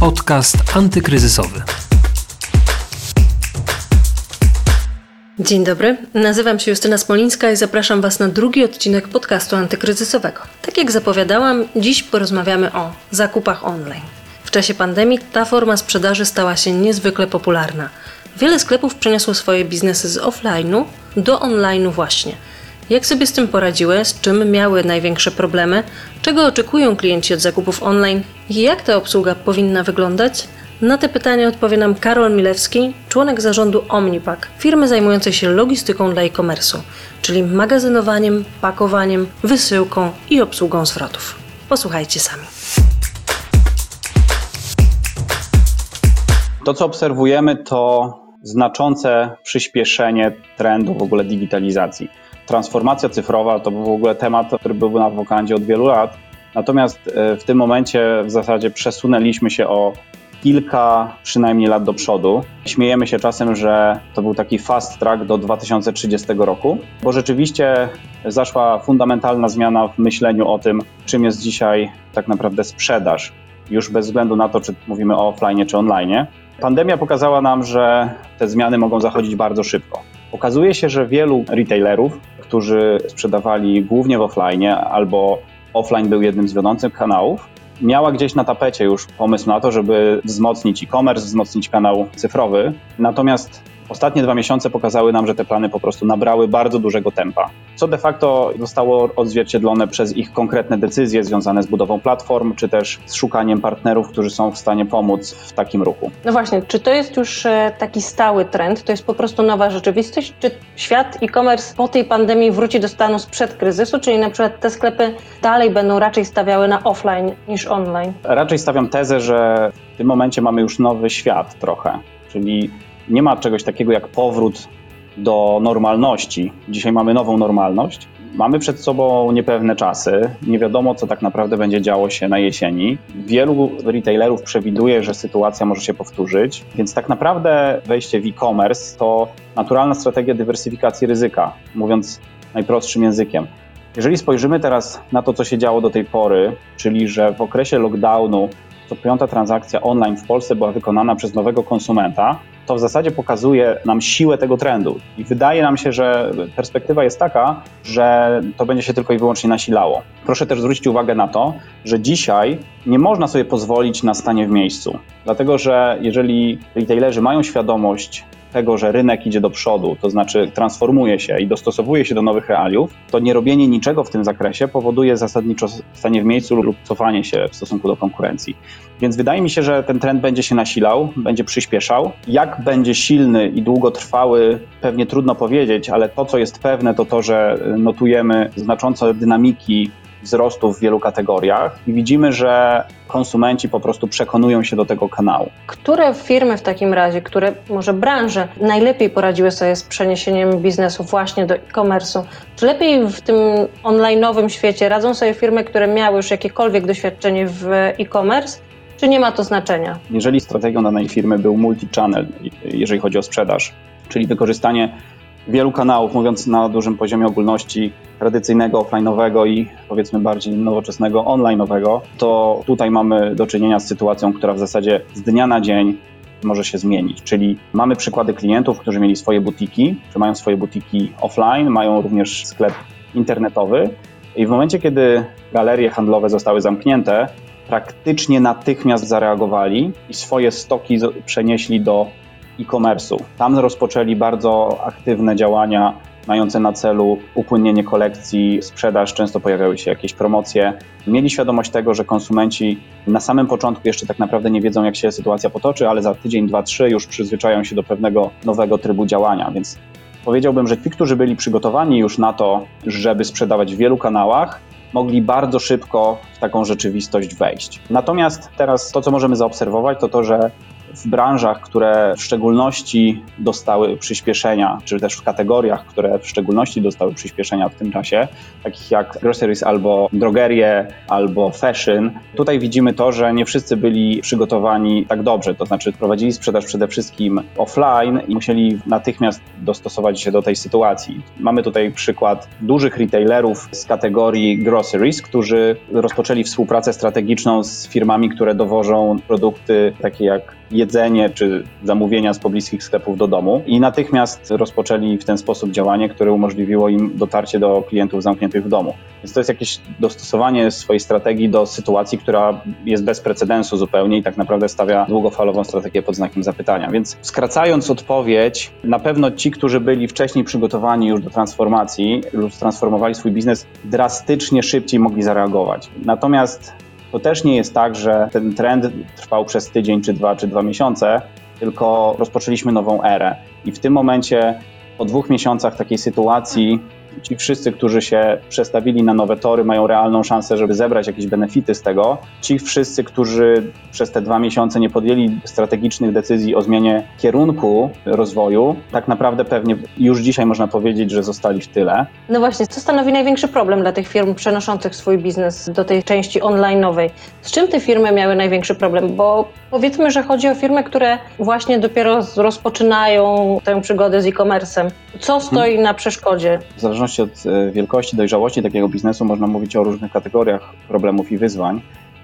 Podcast antykryzysowy. Dzień dobry, nazywam się Justyna Smolińska i zapraszam Was na drugi odcinek podcastu antykryzysowego. Tak jak zapowiadałam, dziś porozmawiamy o zakupach online. W czasie pandemii ta forma sprzedaży stała się niezwykle popularna. Wiele sklepów przeniosło swoje biznesy z offline'u do online'u właśnie. Jak sobie z tym poradziły, z czym miały największe problemy, czego oczekują klienci od zakupów online i jak ta obsługa powinna wyglądać? Na te pytania odpowie nam Karol Milewski, członek zarządu Omnipack, firmy zajmującej się logistyką dla e-commerce'u, czyli magazynowaniem, pakowaniem, wysyłką i obsługą zwrotów. Posłuchajcie sami. To, co obserwujemy, to znaczące przyspieszenie trendu w ogóle digitalizacji. Transformacja cyfrowa to był w ogóle temat, który był na wokandzie od wielu lat. Natomiast e, w tym momencie w zasadzie przesunęliśmy się o kilka przynajmniej lat do przodu. Śmiejemy się czasem, że to był taki fast track do 2030 roku, bo rzeczywiście zaszła fundamentalna zmiana w myśleniu o tym, czym jest dzisiaj tak naprawdę sprzedaż, już bez względu na to, czy mówimy o offline czy online. Pandemia pokazała nam, że te zmiany mogą zachodzić bardzo szybko. Okazuje się, że wielu retailerów, którzy sprzedawali głównie w offline albo offline był jednym z wiodących kanałów, miała gdzieś na tapecie już pomysł na to, żeby wzmocnić e-commerce, wzmocnić kanał cyfrowy. Natomiast Ostatnie dwa miesiące pokazały nam, że te plany po prostu nabrały bardzo dużego tempa, co de facto zostało odzwierciedlone przez ich konkretne decyzje związane z budową platform, czy też z szukaniem partnerów, którzy są w stanie pomóc w takim ruchu. No właśnie, czy to jest już e, taki stały trend, to jest po prostu nowa rzeczywistość, czy świat e-commerce po tej pandemii wróci do stanu sprzed kryzysu, czyli na przykład te sklepy dalej będą raczej stawiały na offline niż online? Raczej stawiam tezę, że w tym momencie mamy już nowy świat trochę, czyli nie ma czegoś takiego jak powrót do normalności. Dzisiaj mamy nową normalność. Mamy przed sobą niepewne czasy. Nie wiadomo, co tak naprawdę będzie działo się na jesieni. Wielu retailerów przewiduje, że sytuacja może się powtórzyć, więc tak naprawdę wejście w e-commerce to naturalna strategia dywersyfikacji ryzyka, mówiąc najprostszym językiem. Jeżeli spojrzymy teraz na to, co się działo do tej pory, czyli że w okresie lockdownu co piąta transakcja online w Polsce była wykonana przez nowego konsumenta, to w zasadzie pokazuje nam siłę tego trendu. I wydaje nam się, że perspektywa jest taka, że to będzie się tylko i wyłącznie nasilało. Proszę też zwrócić uwagę na to, że dzisiaj nie można sobie pozwolić na stanie w miejscu. Dlatego, że jeżeli retailerzy mają świadomość tego, że rynek idzie do przodu, to znaczy transformuje się i dostosowuje się do nowych realiów, to nie robienie niczego w tym zakresie powoduje zasadniczo stanie w miejscu lub cofanie się w stosunku do konkurencji. Więc wydaje mi się, że ten trend będzie się nasilał, będzie przyspieszał. Jak będzie silny i długotrwały, pewnie trudno powiedzieć, ale to, co jest pewne, to to, że notujemy znaczące dynamiki wzrostu w wielu kategoriach i widzimy, że konsumenci po prostu przekonują się do tego kanału. Które firmy w takim razie, które może branże najlepiej poradziły sobie z przeniesieniem biznesu właśnie do e-commerce'u? Czy lepiej w tym online'owym świecie radzą sobie firmy, które miały już jakiekolwiek doświadczenie w e-commerce? Czy nie ma to znaczenia? Jeżeli strategią danej firmy był multi-channel, jeżeli chodzi o sprzedaż, czyli wykorzystanie wielu kanałów, mówiąc na dużym poziomie ogólności tradycyjnego, offline'owego i powiedzmy bardziej nowoczesnego online'owego, to tutaj mamy do czynienia z sytuacją, która w zasadzie z dnia na dzień może się zmienić. Czyli mamy przykłady klientów, którzy mieli swoje butiki, czy mają swoje butiki offline, mają również sklep internetowy i w momencie, kiedy galerie handlowe zostały zamknięte, praktycznie natychmiast zareagowali i swoje stoki przenieśli do e-commerce'u. Tam rozpoczęli bardzo aktywne działania mające na celu upłynnienie kolekcji, sprzedaż, często pojawiały się jakieś promocje. Mieli świadomość tego, że konsumenci na samym początku jeszcze tak naprawdę nie wiedzą, jak się sytuacja potoczy, ale za tydzień, dwa, trzy już przyzwyczają się do pewnego nowego trybu działania, więc powiedziałbym, że ci, którzy byli przygotowani już na to, żeby sprzedawać w wielu kanałach, mogli bardzo szybko w taką rzeczywistość wejść. Natomiast teraz to, co możemy zaobserwować, to to, że w branżach, które w szczególności dostały przyspieszenia, czy też w kategoriach, które w szczególności dostały przyspieszenia w tym czasie, takich jak groceries albo drogerie, albo fashion, tutaj widzimy to, że nie wszyscy byli przygotowani tak dobrze, to znaczy prowadzili sprzedaż przede wszystkim offline i musieli natychmiast dostosować się do tej sytuacji. Mamy tutaj przykład dużych retailerów z kategorii groceries, którzy rozpoczęli współpracę strategiczną z firmami, które dowożą produkty takie jak jedzenie czy zamówienia z pobliskich sklepów do domu i natychmiast rozpoczęli w ten sposób działanie, które umożliwiło im dotarcie do klientów zamkniętych w domu. Więc to jest jakieś dostosowanie swojej strategii do sytuacji, która jest bez precedensu zupełnie i tak naprawdę stawia długofalową strategię pod znakiem zapytania. Więc skracając odpowiedź, na pewno ci, którzy byli wcześniej przygotowani już do transformacji lub transformowali swój biznes, drastycznie szybciej mogli zareagować. Natomiast to też nie jest tak, że ten trend trwał przez tydzień, czy dwa, czy dwa miesiące, tylko rozpoczęliśmy nową erę. I w tym momencie, po dwóch miesiącach takiej sytuacji, ci wszyscy, którzy się przestawili na nowe tory, mają realną szansę, żeby zebrać jakieś benefity z tego. Ci wszyscy, którzy przez te dwa miesiące nie podjęli strategicznych decyzji o zmianie kierunku rozwoju, tak naprawdę pewnie już dzisiaj można powiedzieć, że zostali w tyle. No właśnie, co stanowi największy problem dla tych firm przenoszących swój biznes do tej części online'owej? Z czym te firmy miały największy problem? Bo powiedzmy, że chodzi o firmy, które właśnie dopiero rozpoczynają tę przygodę z e-commerce'em. Co stoi na przeszkodzie? Zależności od e, wielkości, dojrzałości takiego biznesu można mówić o różnych kategoriach problemów i wyzwań.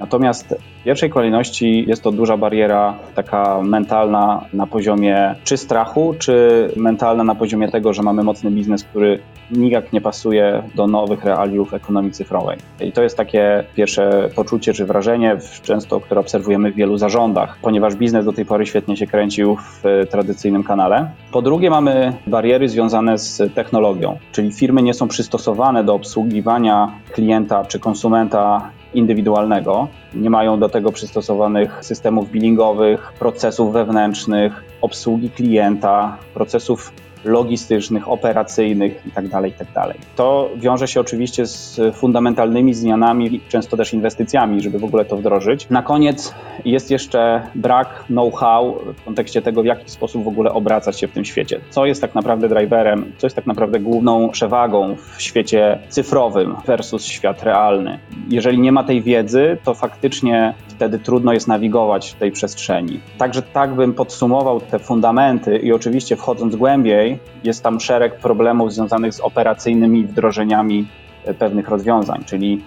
Natomiast w pierwszej kolejności jest to duża bariera taka mentalna na poziomie czy strachu, czy mentalna na poziomie tego, że mamy mocny biznes, który nijak nie pasuje do nowych realiów ekonomii cyfrowej. I to jest takie pierwsze poczucie czy wrażenie, często które obserwujemy w wielu zarządach, ponieważ biznes do tej pory świetnie się kręcił w tradycyjnym kanale. Po drugie mamy bariery związane z technologią, czyli firmy nie są przystosowane do obsługiwania klienta czy konsumenta indywidualnego. Nie mają do tego przystosowanych systemów billingowych, procesów wewnętrznych, obsługi klienta, procesów logistycznych, operacyjnych itd., tak itd. Tak to wiąże się oczywiście z fundamentalnymi zmianami, często też inwestycjami, żeby w ogóle to wdrożyć. Na koniec jest jeszcze brak know-how w kontekście tego, w jaki sposób w ogóle obracać się w tym świecie. Co jest tak naprawdę driverem, co jest tak naprawdę główną przewagą w świecie cyfrowym versus świat realny. Jeżeli nie ma tej wiedzy, to faktycznie wtedy trudno jest nawigować w tej przestrzeni. Także tak bym podsumował te fundamenty i oczywiście wchodząc głębiej, jest tam szereg problemów związanych z operacyjnymi wdrożeniami e, pewnych rozwiązań, czyli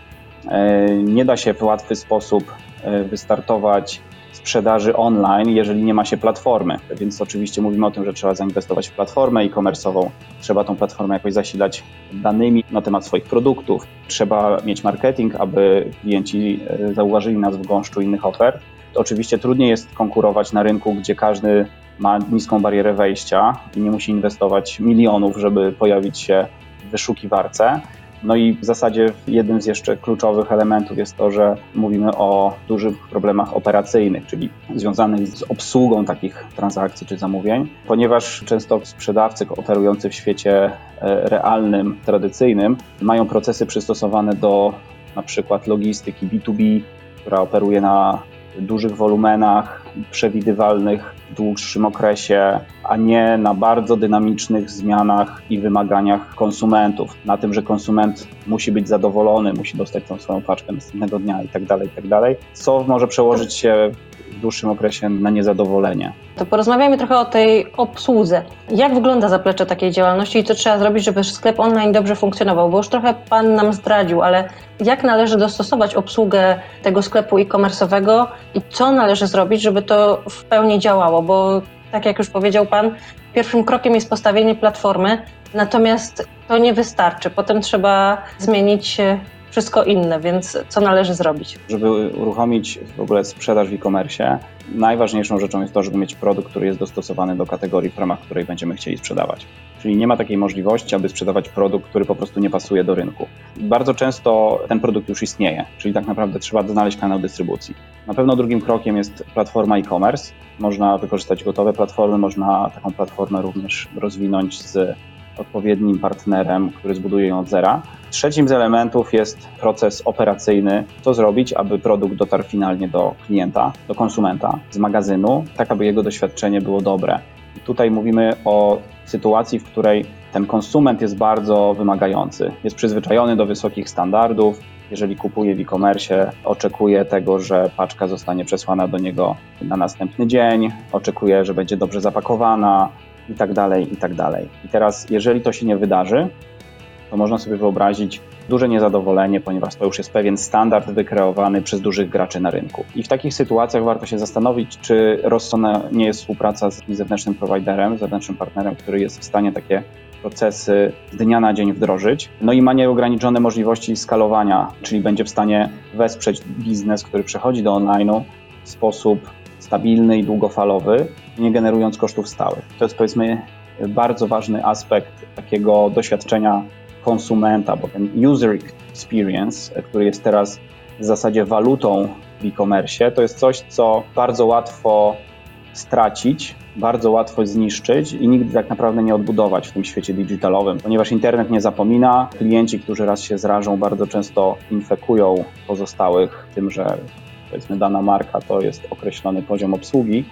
e, nie da się w łatwy sposób e, wystartować sprzedaży online, jeżeli nie ma się platformy. Więc oczywiście mówimy o tym, że trzeba zainwestować w platformę e-commerce'ową, trzeba tą platformę jakoś zasilać danymi na temat swoich produktów, trzeba mieć marketing, aby klienci zauważyli nas w gąszczu innych ofert. Oczywiście trudniej jest konkurować na rynku, gdzie każdy ma niską barierę wejścia i nie musi inwestować milionów, żeby pojawić się w wyszukiwarce. No i w zasadzie jednym z jeszcze kluczowych elementów jest to, że mówimy o dużych problemach operacyjnych, czyli związanych z obsługą takich transakcji czy zamówień, ponieważ często sprzedawcy operujący w świecie e, realnym, tradycyjnym mają procesy przystosowane do na przykład logistyki B2B, która operuje na dużych wolumenach, przewidywalnych w dłuższym okresie, a nie na bardzo dynamicznych zmianach i wymaganiach konsumentów. Na tym, że konsument musi być zadowolony, musi dostać tą swoją paczkę następnego dnia itd., tak itd., tak co może przełożyć się dłuższym okresie na niezadowolenie. To porozmawiajmy trochę o tej obsłudze. Jak wygląda zaplecze takiej działalności i co trzeba zrobić, żeby sklep online dobrze funkcjonował? Bo już trochę Pan nam zdradził, ale jak należy dostosować obsługę tego sklepu e-commerce'owego i co należy zrobić, żeby to w pełni działało? Bo tak jak już powiedział Pan, pierwszym krokiem jest postawienie platformy, natomiast to nie wystarczy. Potem trzeba zmienić wszystko inne, więc co należy zrobić? Żeby uruchomić w ogóle sprzedaż w e-commerce, najważniejszą rzeczą jest to, żeby mieć produkt, który jest dostosowany do kategorii, w ramach której będziemy chcieli sprzedawać. Czyli nie ma takiej możliwości, aby sprzedawać produkt, który po prostu nie pasuje do rynku. Bardzo często ten produkt już istnieje, czyli tak naprawdę trzeba znaleźć kanał dystrybucji. Na pewno drugim krokiem jest platforma e-commerce. Można wykorzystać gotowe platformy, można taką platformę również rozwinąć z odpowiednim partnerem, który zbuduje ją od zera. Trzecim z elementów jest proces operacyjny. Co zrobić, aby produkt dotarł finalnie do klienta, do konsumenta z magazynu, tak aby jego doświadczenie było dobre. Tutaj mówimy o sytuacji, w której ten konsument jest bardzo wymagający, jest przyzwyczajony do wysokich standardów. Jeżeli kupuje w e-commerce, oczekuje tego, że paczka zostanie przesłana do niego na następny dzień, oczekuje, że będzie dobrze zapakowana i tak dalej, i tak dalej. I teraz, jeżeli to się nie wydarzy, to można sobie wyobrazić duże niezadowolenie, ponieważ to już jest pewien standard wykreowany przez dużych graczy na rynku. I w takich sytuacjach warto się zastanowić, czy rozsądna nie jest współpraca z jakimś zewnętrznym prowajderem, zewnętrznym partnerem, który jest w stanie takie procesy z dnia na dzień wdrożyć. No i ma nieograniczone możliwości skalowania, czyli będzie w stanie wesprzeć biznes, który przechodzi do online'u w sposób stabilny i długofalowy, nie generując kosztów stałych. To jest powiedzmy bardzo ważny aspekt takiego doświadczenia konsumenta, bo ten user experience, który jest teraz w zasadzie walutą w e-commerce, to jest coś, co bardzo łatwo stracić, bardzo łatwo zniszczyć i nigdy tak naprawdę nie odbudować w tym świecie digitalowym, ponieważ internet nie zapomina. Klienci, którzy raz się zrażą, bardzo często infekują pozostałych tym, że powiedzmy dana marka to jest określony poziom obsługi.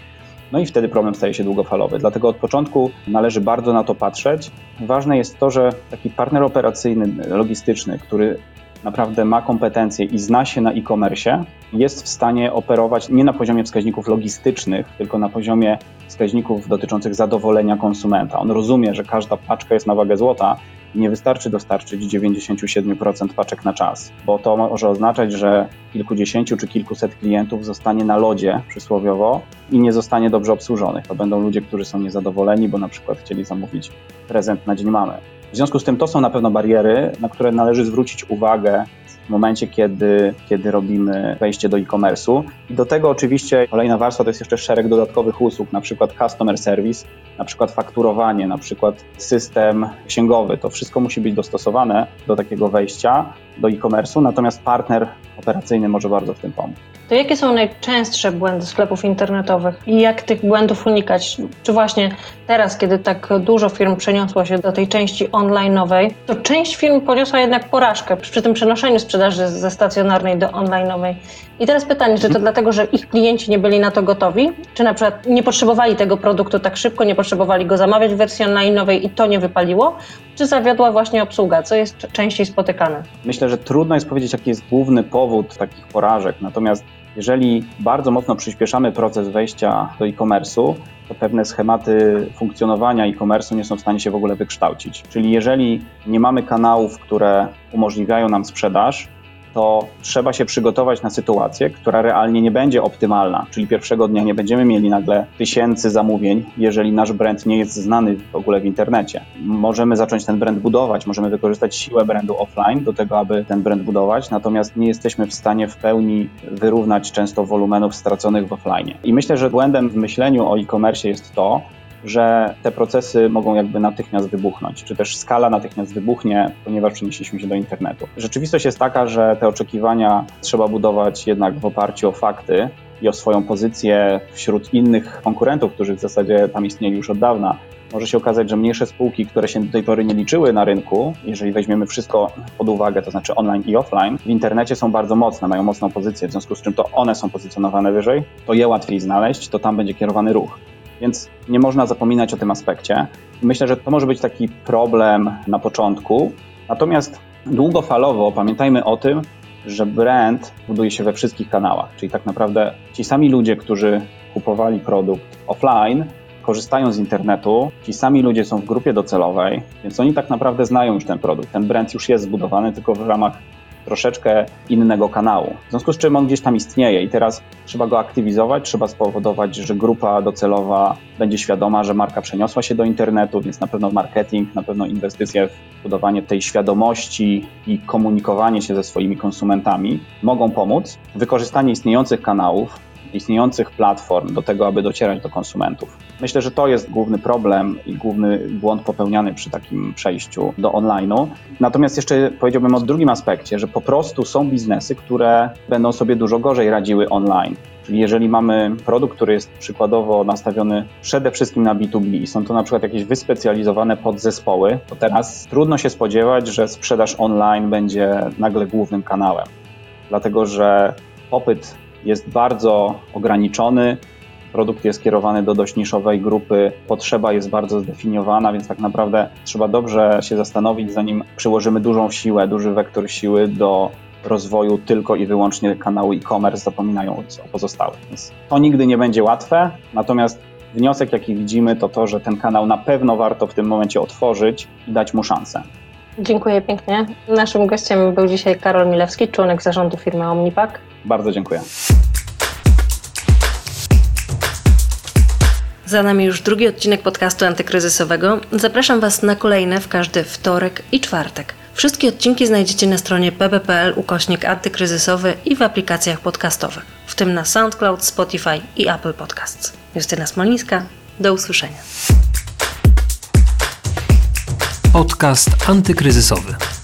No i wtedy problem staje się długofalowy. Dlatego od początku należy bardzo na to patrzeć. Ważne jest to, że taki partner operacyjny, logistyczny, który naprawdę ma kompetencje i zna się na e-commerce, jest w stanie operować nie na poziomie wskaźników logistycznych, tylko na poziomie wskaźników dotyczących zadowolenia konsumenta. On rozumie, że każda paczka jest na wagę złota nie wystarczy dostarczyć 97% paczek na czas, bo to może oznaczać, że kilkudziesięciu czy kilkuset klientów zostanie na lodzie przysłowiowo i nie zostanie dobrze obsłużonych. To będą ludzie, którzy są niezadowoleni, bo na przykład chcieli zamówić prezent na dzień mamy. W związku z tym to są na pewno bariery, na które należy zwrócić uwagę w momencie, kiedy, kiedy robimy wejście do e-commerce'u. I do tego oczywiście kolejna warstwa to jest jeszcze szereg dodatkowych usług, na przykład customer service, na przykład fakturowanie, na przykład system księgowy. To wszystko musi być dostosowane do takiego wejścia do e-commerce'u, natomiast partner operacyjny może bardzo w tym pomóc. To jakie są najczęstsze błędy sklepów internetowych i jak tych błędów unikać? Czy właśnie teraz, kiedy tak dużo firm przeniosło się do tej części online'owej, to część firm poniosła jednak porażkę przy tym przenoszeniu sprzedaży ze stacjonarnej do online'owej. I teraz pytanie, czy to Mhm. dlatego, że ich klienci nie byli na to gotowi? Czy na przykład nie potrzebowali tego produktu tak szybko, nie potrzebowali go zamawiać w wersji online'owej i to nie wypaliło? Czy zawiodła właśnie obsługa? Co jest częściej spotykane? Myślę, że trudno jest powiedzieć, jaki jest główny powód takich porażek. Natomiast jeżeli bardzo mocno przyspieszamy proces wejścia do e-commerce'u, to pewne schematy funkcjonowania e-commerce'u nie są w stanie się w ogóle wykształcić. Czyli jeżeli nie mamy kanałów, które umożliwiają nam sprzedaż, to trzeba się przygotować na sytuację, która realnie nie będzie optymalna. Czyli pierwszego dnia nie będziemy mieli nagle tysięcy zamówień, jeżeli nasz brand nie jest znany w ogóle w internecie. Możemy zacząć ten brand budować, możemy wykorzystać siłę brandu offline do tego, aby ten brand budować, natomiast nie jesteśmy w stanie w pełni wyrównać często wolumenów straconych w offline. I myślę, że błędem w myśleniu o e-commerce jest to, że te procesy mogą jakby natychmiast wybuchnąć, czy też skala natychmiast wybuchnie, ponieważ przenieśliśmy się do internetu. Rzeczywistość jest taka, że te oczekiwania trzeba budować jednak w oparciu o fakty i o swoją pozycję wśród innych konkurentów, którzy w zasadzie tam istnieli już od dawna. Może się okazać, że mniejsze spółki, które się do tej pory nie liczyły na rynku, jeżeli weźmiemy wszystko pod uwagę, to znaczy online i offline, w internecie są bardzo mocne, mają mocną pozycję, w związku z czym to one są pozycjonowane wyżej, to je łatwiej znaleźć, to tam będzie kierowany ruch. Więc nie można zapominać o tym aspekcie. Myślę, że to może być taki problem na początku. Natomiast długofalowo pamiętajmy o tym, że brand buduje się we wszystkich kanałach. Czyli tak naprawdę ci sami ludzie, którzy kupowali produkt offline, korzystają z internetu, ci sami ludzie są w grupie docelowej, więc oni tak naprawdę znają już ten produkt. Ten brand już jest zbudowany, tylko w ramach troszeczkę innego kanału. W związku z czym on gdzieś tam istnieje i teraz trzeba go aktywizować, trzeba spowodować, że grupa docelowa będzie świadoma, że marka przeniosła się do internetu, więc na pewno marketing, na pewno inwestycje w budowanie tej świadomości i komunikowanie się ze swoimi konsumentami mogą pomóc. Wykorzystanie istniejących kanałów, istniejących platform do tego, aby docierać do konsumentów. Myślę, że to jest główny problem i główny błąd popełniany przy takim przejściu do online'u. Natomiast jeszcze powiedziałbym o drugim aspekcie, że po prostu są biznesy, które będą sobie dużo gorzej radziły online. Czyli jeżeli mamy produkt, który jest przykładowo nastawiony przede wszystkim na B2B i są to na przykład jakieś wyspecjalizowane podzespoły, to teraz trudno się spodziewać, że sprzedaż online będzie nagle głównym kanałem. Dlatego, że popyt jest bardzo ograniczony, produkt jest kierowany do dość niszowej grupy, potrzeba jest bardzo zdefiniowana, więc tak naprawdę trzeba dobrze się zastanowić, zanim przyłożymy dużą siłę, duży wektor siły do rozwoju tylko i wyłącznie kanału e-commerce, zapominając o pozostałych. Więc to nigdy nie będzie łatwe, natomiast wniosek, jaki widzimy, to to, że ten kanał na pewno warto w tym momencie otworzyć i dać mu szansę. Dziękuję pięknie. Naszym gościem był dzisiaj Karol Milewski, członek zarządu firmy Omnipack. Bardzo dziękuję. Za nami już drugi odcinek podcastu antykryzysowego. Zapraszam Was na kolejne w każdy wtorek i czwartek. Wszystkie odcinki znajdziecie na stronie bb.pl ukośnik antykryzysowy i w aplikacjach podcastowych, w tym na SoundCloud, Spotify i Apple Podcasts. Justyna Smolińska, do usłyszenia. Podcast antykryzysowy.